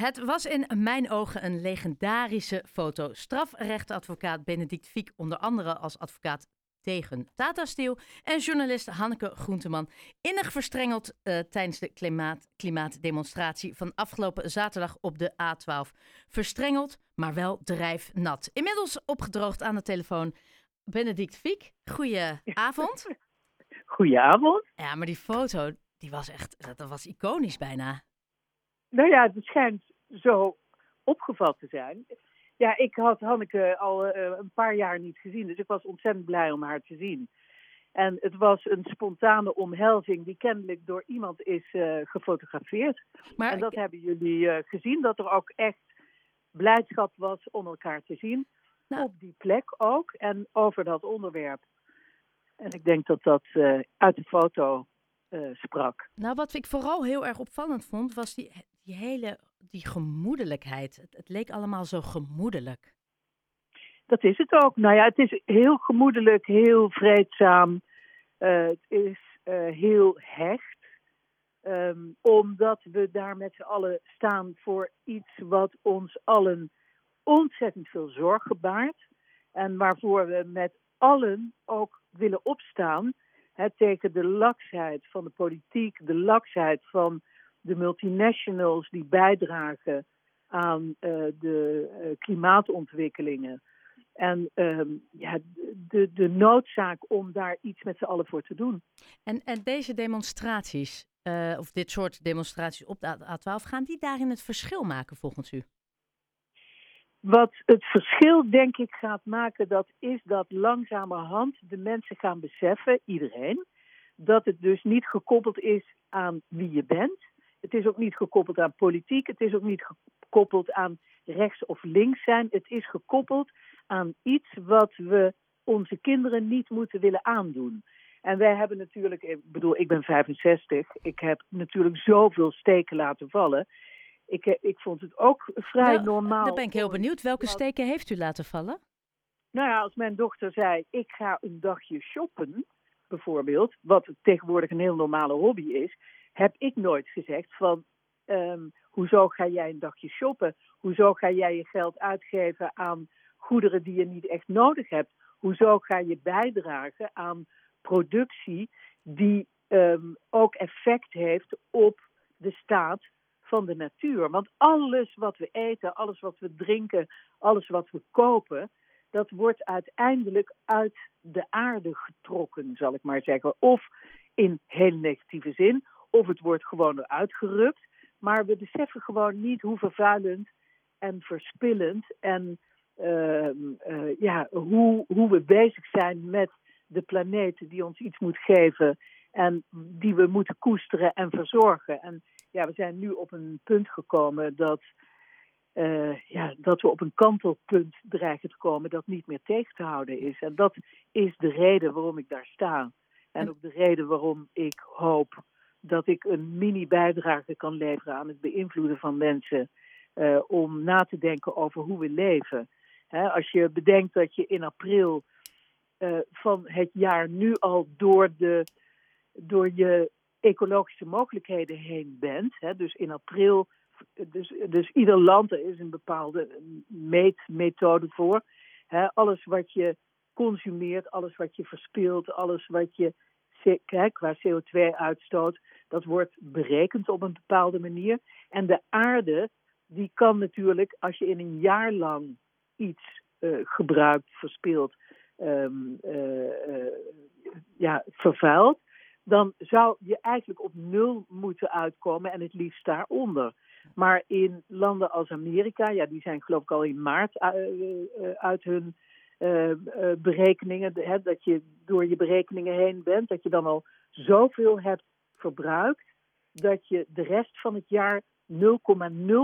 Het was in mijn ogen een legendarische foto. Strafrechtadvocaat Benedict Fiek, onder andere als advocaat tegen Tata Steel. En journalist Hanneke Groenteman. Innig verstrengeld uh, tijdens de klimaat, klimaatdemonstratie van afgelopen zaterdag op de A12. Verstrengeld, maar wel drijfnat. Inmiddels opgedroogd aan de telefoon. Benedict Fiek, goedenavond. Goedenavond. Ja, maar die foto, die was echt, dat was iconisch bijna. Nou ja, het schijnt zo opgevat te zijn. Ja, ik had Hanneke al uh, een paar jaar niet gezien, dus ik was ontzettend blij om haar te zien. En het was een spontane omhelzing die kennelijk door iemand is uh, gefotografeerd. Maar en dat hebben jullie uh, gezien, dat er ook echt blijdschap was om elkaar te zien. Nou. Op die plek ook en over dat onderwerp. En ik denk dat dat uit de foto sprak. Nou, wat ik vooral heel erg opvallend vond, was die, die hele die gemoedelijkheid. Het, het, leek allemaal zo gemoedelijk. Dat is het ook. Nou ja, het is heel gemoedelijk, heel vreedzaam. Uh, het is uh, heel hecht. Um, omdat we daar met z'n allen staan voor iets wat ons allen ontzettend veel zorgen baart. En waarvoor we met allen ook willen opstaan. Hè, tegen de laksheid van de politiek, de laksheid van de multinationals die bijdragen aan uh, de uh, klimaatontwikkelingen. En uh, ja, de, de noodzaak om daar iets met z'n allen voor te doen. En, en deze demonstraties, uh, of dit soort demonstraties op de A12, gaan die daarin het verschil maken volgens u? Wat het verschil denk ik gaat maken, dat is dat langzamerhand de mensen gaan beseffen, iedereen, dat het dus niet gekoppeld is aan wie je bent, het is ook niet gekoppeld aan politiek. Het is ook niet gekoppeld aan rechts of links zijn. Het is gekoppeld aan iets wat we onze kinderen niet moeten willen aandoen. En wij hebben natuurlijk, ik bedoel, ik ben 65. Ik heb natuurlijk zoveel steken laten vallen. Ik, eh, ik vond het ook vrij nou, normaal. Dan ben ik heel benieuwd. Welke steken heeft u laten vallen? Nou ja, als mijn dochter zei: Ik ga een dagje shoppen, bijvoorbeeld, wat tegenwoordig een heel normale hobby is heb ik nooit gezegd van um, hoezo ga jij een dagje shoppen? Hoezo ga jij je geld uitgeven aan goederen die je niet echt nodig hebt? Hoezo ga je bijdragen aan productie die um, ook effect heeft op de staat van de natuur? Want alles wat we eten, alles wat we drinken, alles wat we kopen, dat wordt uiteindelijk uit de aarde getrokken, zal ik maar zeggen. Of in heel negatieve zin, of het wordt gewoon eruit gerukt. Maar we beseffen gewoon niet hoe vervuilend en verspillend en uh, uh, ja, hoe, hoe we bezig zijn met de planeet die ons iets moet geven en die we moeten koesteren en verzorgen. En ja, we zijn nu op een punt gekomen dat, uh, ja, dat we op een kantelpunt dreigen te komen dat niet meer tegen te houden is. En dat is de reden waarom ik daar sta. En ook de reden waarom ik hoop dat ik een mini-bijdrage kan leveren aan het beïnvloeden van mensen uh, om na te denken over hoe we leven. als je bedenkt dat je in april uh, van het jaar nu al door, de, door je ecologische mogelijkheden heen bent. dus in april, dus, dus ieder land, er is een bepaalde meetmethode voor. alles wat je consumeert, alles wat je verspilt, alles wat je qua CO2-uitstoot, dat wordt berekend op een bepaalde manier. En de aarde, die kan natuurlijk, als je in een jaar lang iets uh, gebruikt, verspilt, um, uh, uh, ja, vervuilt, dan zou je eigenlijk op nul moeten uitkomen en het liefst daaronder. Maar in landen als Amerika, ja, die zijn geloof ik al in maart uit hun berekeningen, hè, dat je door je berekeningen heen bent, dat je dan al zoveel hebt verbruikt, dat je de rest van het jaar 0,0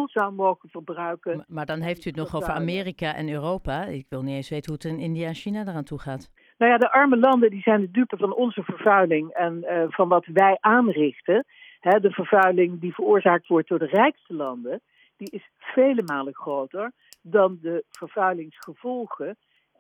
zou mogen verbruiken. Maar, maar dan heeft u het nog over Amerika en Europa. Ik wil niet eens weten hoe het in India en China eraan toe gaat. Nou ja, de arme landen die zijn de dupe van onze vervuiling en uh, van wat wij aanrichten. De vervuiling die veroorzaakt wordt door de rijkste landen, die is vele malen groter dan de vervuilingsgevolgen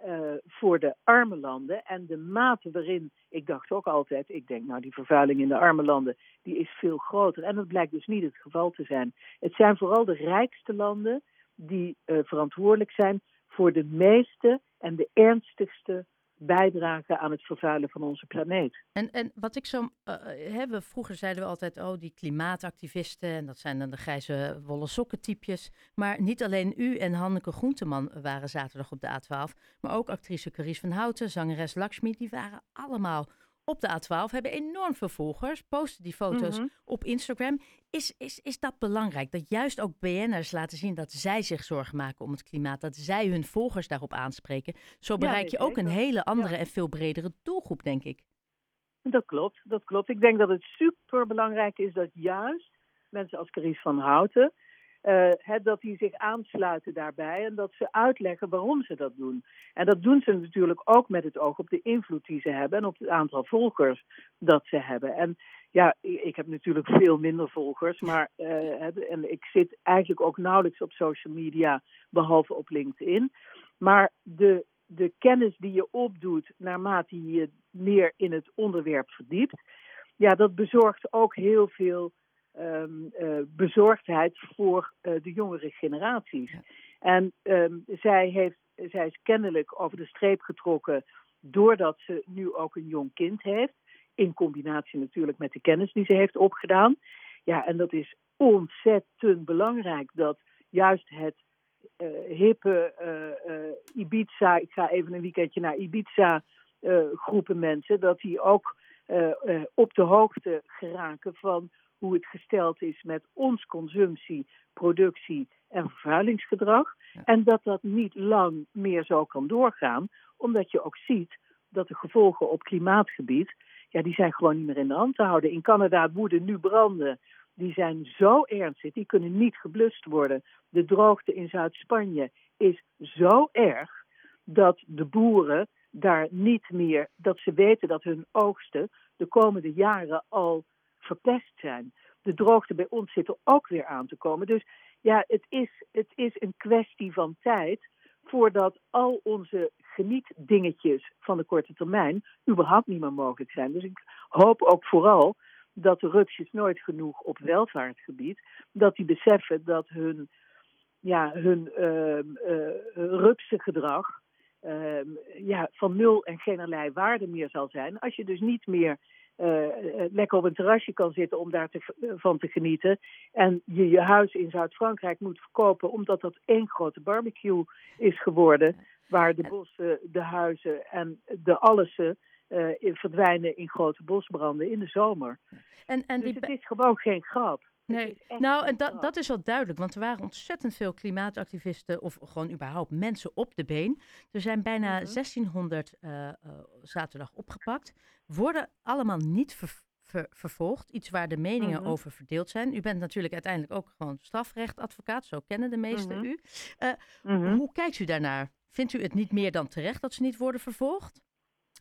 uh, voor de arme landen. En de mate waarin, ik dacht ook altijd, ik denk nou die vervuiling in de arme landen, die is veel groter. En dat blijkt dus niet het geval te zijn. Het zijn vooral de rijkste landen die uh, verantwoordelijk zijn voor de meeste en de ernstigste bijdragen aan het vervuilen van onze planeet. En, en wat ik zo uh, hebben, vroeger zeiden we altijd, oh die klimaatactivisten, en dat zijn dan de grijze wollen sokken typjes. Maar niet alleen u en Hanneke Groenteman waren zaterdag op de A12, maar ook actrice Carice van Houten, zangeres Lakshmi, die waren allemaal op de A12, hebben enorm veel volgers, posten die foto's Mhm. op Instagram. Is, is, is dat belangrijk? Dat juist ook BN'ers laten zien dat zij zich zorgen maken om het klimaat, dat zij hun volgers daarop aanspreken. Zo bereik je ook een hele andere en veel bredere doelgroep, denk ik. Dat klopt, dat klopt. Ik denk dat het super belangrijk is dat juist mensen als Carice van Houten, eh, dat die zich aansluiten daarbij en dat ze uitleggen waarom ze dat doen. En dat doen ze natuurlijk ook met het oog op de invloed die ze hebben en op het aantal volgers dat ze hebben. En ja, ik heb natuurlijk veel minder volgers, maar eh, en ik zit eigenlijk ook nauwelijks op social media, behalve op LinkedIn. Maar de, de kennis die je opdoet naarmate je je meer in het onderwerp verdiept, ja, dat bezorgt ook heel veel ehm, eh, bezorgdheid voor eh, de jongere generaties. Ja. En ehm, zij, heeft, zij is kennelijk over de streep getrokken doordat ze nu ook een jong kind heeft. In combinatie natuurlijk met de kennis die ze heeft opgedaan. Ja, en dat is ontzettend belangrijk dat juist het eh, hippe Ibiza, ik ga even een weekendje naar Ibiza, groepen mensen, dat die ook op de hoogte geraken van hoe het gesteld is met ons consumptie, productie en vervuilingsgedrag. Ja. En dat dat niet lang meer zo kan doorgaan, omdat je ook ziet dat de gevolgen op klimaatgebied, ja, die zijn gewoon niet meer in de hand te houden. In Canada woeden nu branden, die zijn zo ernstig, die kunnen niet geblust worden. De droogte in Zuid-Spanje is zo erg dat de boeren daar niet meer, dat ze weten dat hun oogsten de komende jaren al verpest zijn. De droogte bij ons zit er ook weer aan te komen. Dus ja, het is, het is een kwestie van tijd voordat al onze genietdingetjes van de korte termijn überhaupt niet meer mogelijk zijn. Dus ik hoop ook vooral dat de rupsjes nooit genoeg op welvaartsgebied, dat die beseffen dat hun, ja, hun ehm eh, rupsengedrag ehm, ja, van nul en geen allerlei waarde meer zal zijn. Als je dus niet meer eh, eh, lekker op een terrasje kan zitten om daar te, eh, van te genieten. En je je huis in Zuid-Frankrijk moet verkopen omdat dat één grote barbecue is geworden. Waar de bossen, de huizen en de allessen verdwijnen in grote bosbranden in de zomer. En, en Dus die, het is gewoon geen grap. Nee, nou, en dat, dat is wel duidelijk, want er waren ontzettend veel klimaatactivisten of gewoon überhaupt mensen op de been. Er zijn bijna Mhm. 1600 eh, eh, zaterdag opgepakt, worden allemaal niet ver- ver- vervolgd, iets waar de meningen Mhm. over verdeeld zijn. U bent natuurlijk uiteindelijk ook gewoon strafrechtadvocaat, zo kennen de meesten Mhm. u. Mhm. Hoe kijkt u daarnaar? Vindt u het niet meer dan terecht dat ze niet worden vervolgd?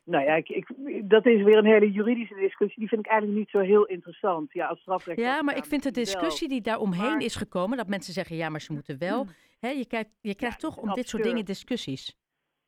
Nou ja, ik, ik, dat is weer een hele juridische discussie. Die vind ik eigenlijk niet zo heel interessant. Ja, als strafrecht. Ja, maar ik vind de wel. discussie die daar omheen Maar- is gekomen, dat mensen zeggen ja, maar ze moeten wel. Hè, je, kijkt, je krijgt toch om dit soort dingen discussies.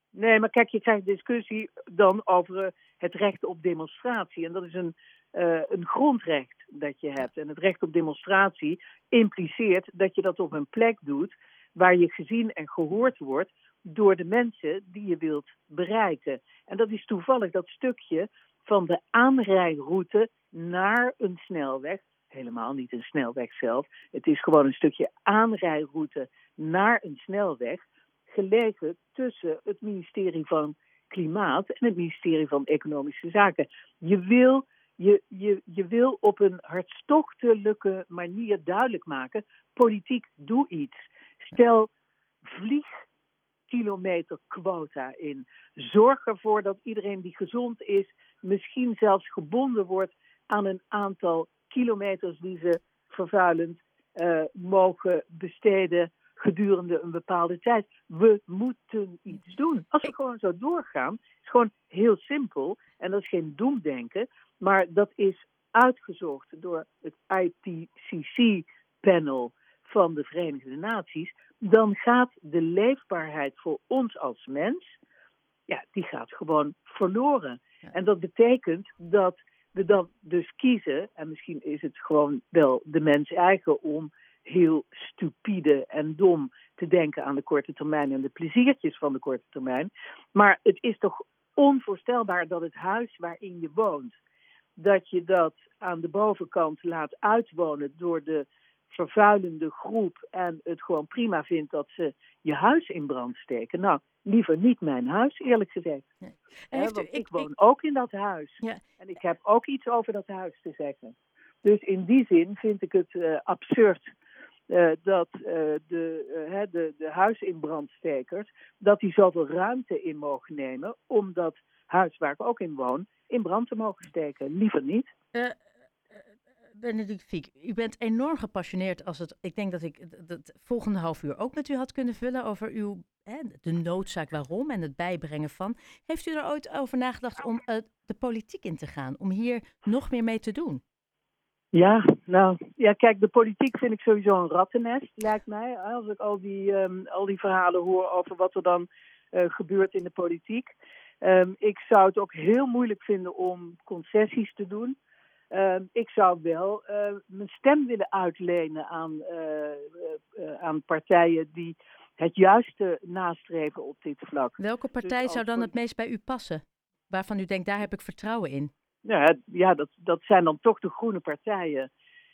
Nee, maar kijk, je krijgt discussie dan over eh, het recht op demonstratie. En dat is een, eh, een grondrecht dat je hebt. En het recht op demonstratie impliceert dat je dat op een plek doet waar je gezien en gehoord wordt door de mensen die je wilt bereiken. En dat is toevallig dat stukje van de aanrijroute naar een snelweg. Helemaal niet een snelweg zelf. Het is gewoon een stukje aanrijroute naar een snelweg gelegen tussen het ministerie van Klimaat en het ministerie van Economische Zaken. Je wil, je, je, je wil op een hartstochtelijke manier duidelijk maken: politiek, doe iets. Stel vliegkilometerquota in. Zorg ervoor dat iedereen die gezond is, misschien zelfs gebonden wordt aan een aantal kilometers die ze vervuilend eh, mogen besteden gedurende een bepaalde tijd. We moeten iets doen. Als we gewoon zo doorgaan, is gewoon heel simpel. En dat is geen doemdenken, maar dat is uitgezocht door het IPCC-panel van de Verenigde Naties. Dan gaat de leefbaarheid voor ons als mens ja, die gaat gewoon verloren. En dat betekent dat we dan dus kiezen, en misschien is het gewoon wel de mens eigen om heel stupide en dom te denken aan de korte termijn en de pleziertjes van de korte termijn. Maar het is toch onvoorstelbaar dat het huis waarin je woont, dat je dat aan de bovenkant laat uitwonen door de vervuilende groep en het gewoon prima vindt dat ze je huis in brand steken. Nou, liever niet mijn huis, eerlijk gezegd. Want ik, ik, woon ook in dat huis. Ja. En ik heb ook iets over dat huis te zeggen. Dus in die zin vind ik het uh, absurd uh, dat uh, de, de, de huisinbrandstekers dat die zoveel ruimte in mogen nemen om dat huis waar ik ook in woon in brand te mogen steken. Liever niet. Benedict Fiek, u bent enorm gepassioneerd als het. Ik denk dat ik het volgende half uur ook met u had kunnen vullen over uw, hè, de noodzaak waarom en het bijbrengen van. Heeft u er ooit over nagedacht om uh, de politiek in te gaan, om hier nog meer mee te doen? Ja, nou, ja, kijk, de politiek vind ik sowieso een rattennest, lijkt mij. Als ik al die, um, al die verhalen hoor over wat er dan uh, gebeurt in de politiek. Um, ik zou het ook heel moeilijk vinden om concessies te doen. Uh, ik zou wel uh, mijn stem willen uitlenen aan, uh, aan partijen die het juiste nastreven op dit vlak. Welke dus partij dus zou dan het meest bij u passen? Waarvan u denkt, daar heb ik vertrouwen in? Ja, ja dat, dat zijn dan toch de groene partijen.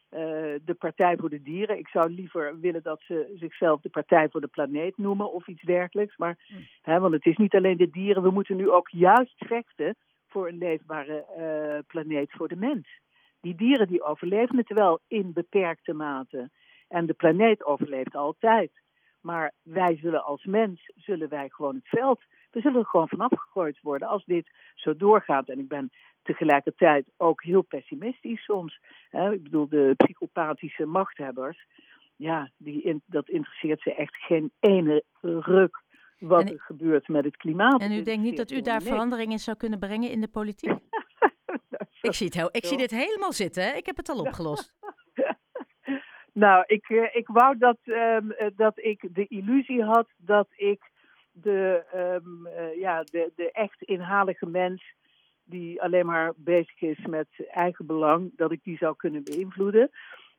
de Partij voor de Dieren. Ik zou liever willen dat ze zichzelf de Partij voor de Planeet noemen of iets dergelijks. Maar, hm. hè, want het is niet alleen de dieren. We moeten nu ook juist vechten voor een leefbare uh, planeet voor de mens. Die dieren die overleven het wel in beperkte mate. En de planeet overleeft altijd. Maar wij zullen als mens, zullen wij gewoon het veld, we zullen er gewoon vanaf gegooid worden als dit zo doorgaat. En ik ben tegelijkertijd ook heel pessimistisch soms. Ik bedoel, de psychopathische machthebbers, ja, die dat interesseert ze echt geen ene ruk wat er gebeurt met het klimaat. En u denkt niet dat u daar verandering in zou kunnen brengen in de politiek? Ik, zie het ik zie dit helemaal zitten, hè? ik heb het al opgelost. nou, ik, eh, ik wou dat, um, dat ik de illusie had dat ik de, um, uh, ja, de, de echt inhalige mens die alleen maar bezig is met eigen belang, dat ik die zou kunnen beïnvloeden.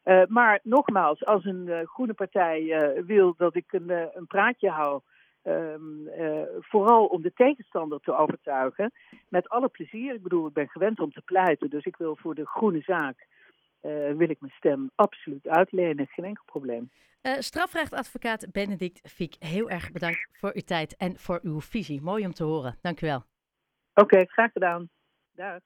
Uh, maar nogmaals, als een uh, groene partij uh, wil dat ik een, een praatje hou Um, uh, vooral om de tegenstander te overtuigen. Met alle plezier. Ik bedoel, ik ben gewend om te pleiten. Dus ik wil voor de groene zaak. Uh, wil ik mijn stem absoluut uitlenen. Geen enkel probleem. Uh, strafrechtadvocaat Benedict Fiek, heel erg bedankt voor uw tijd en voor uw visie. Mooi om te horen. Dank u wel. Oké, okay, graag gedaan. Dag.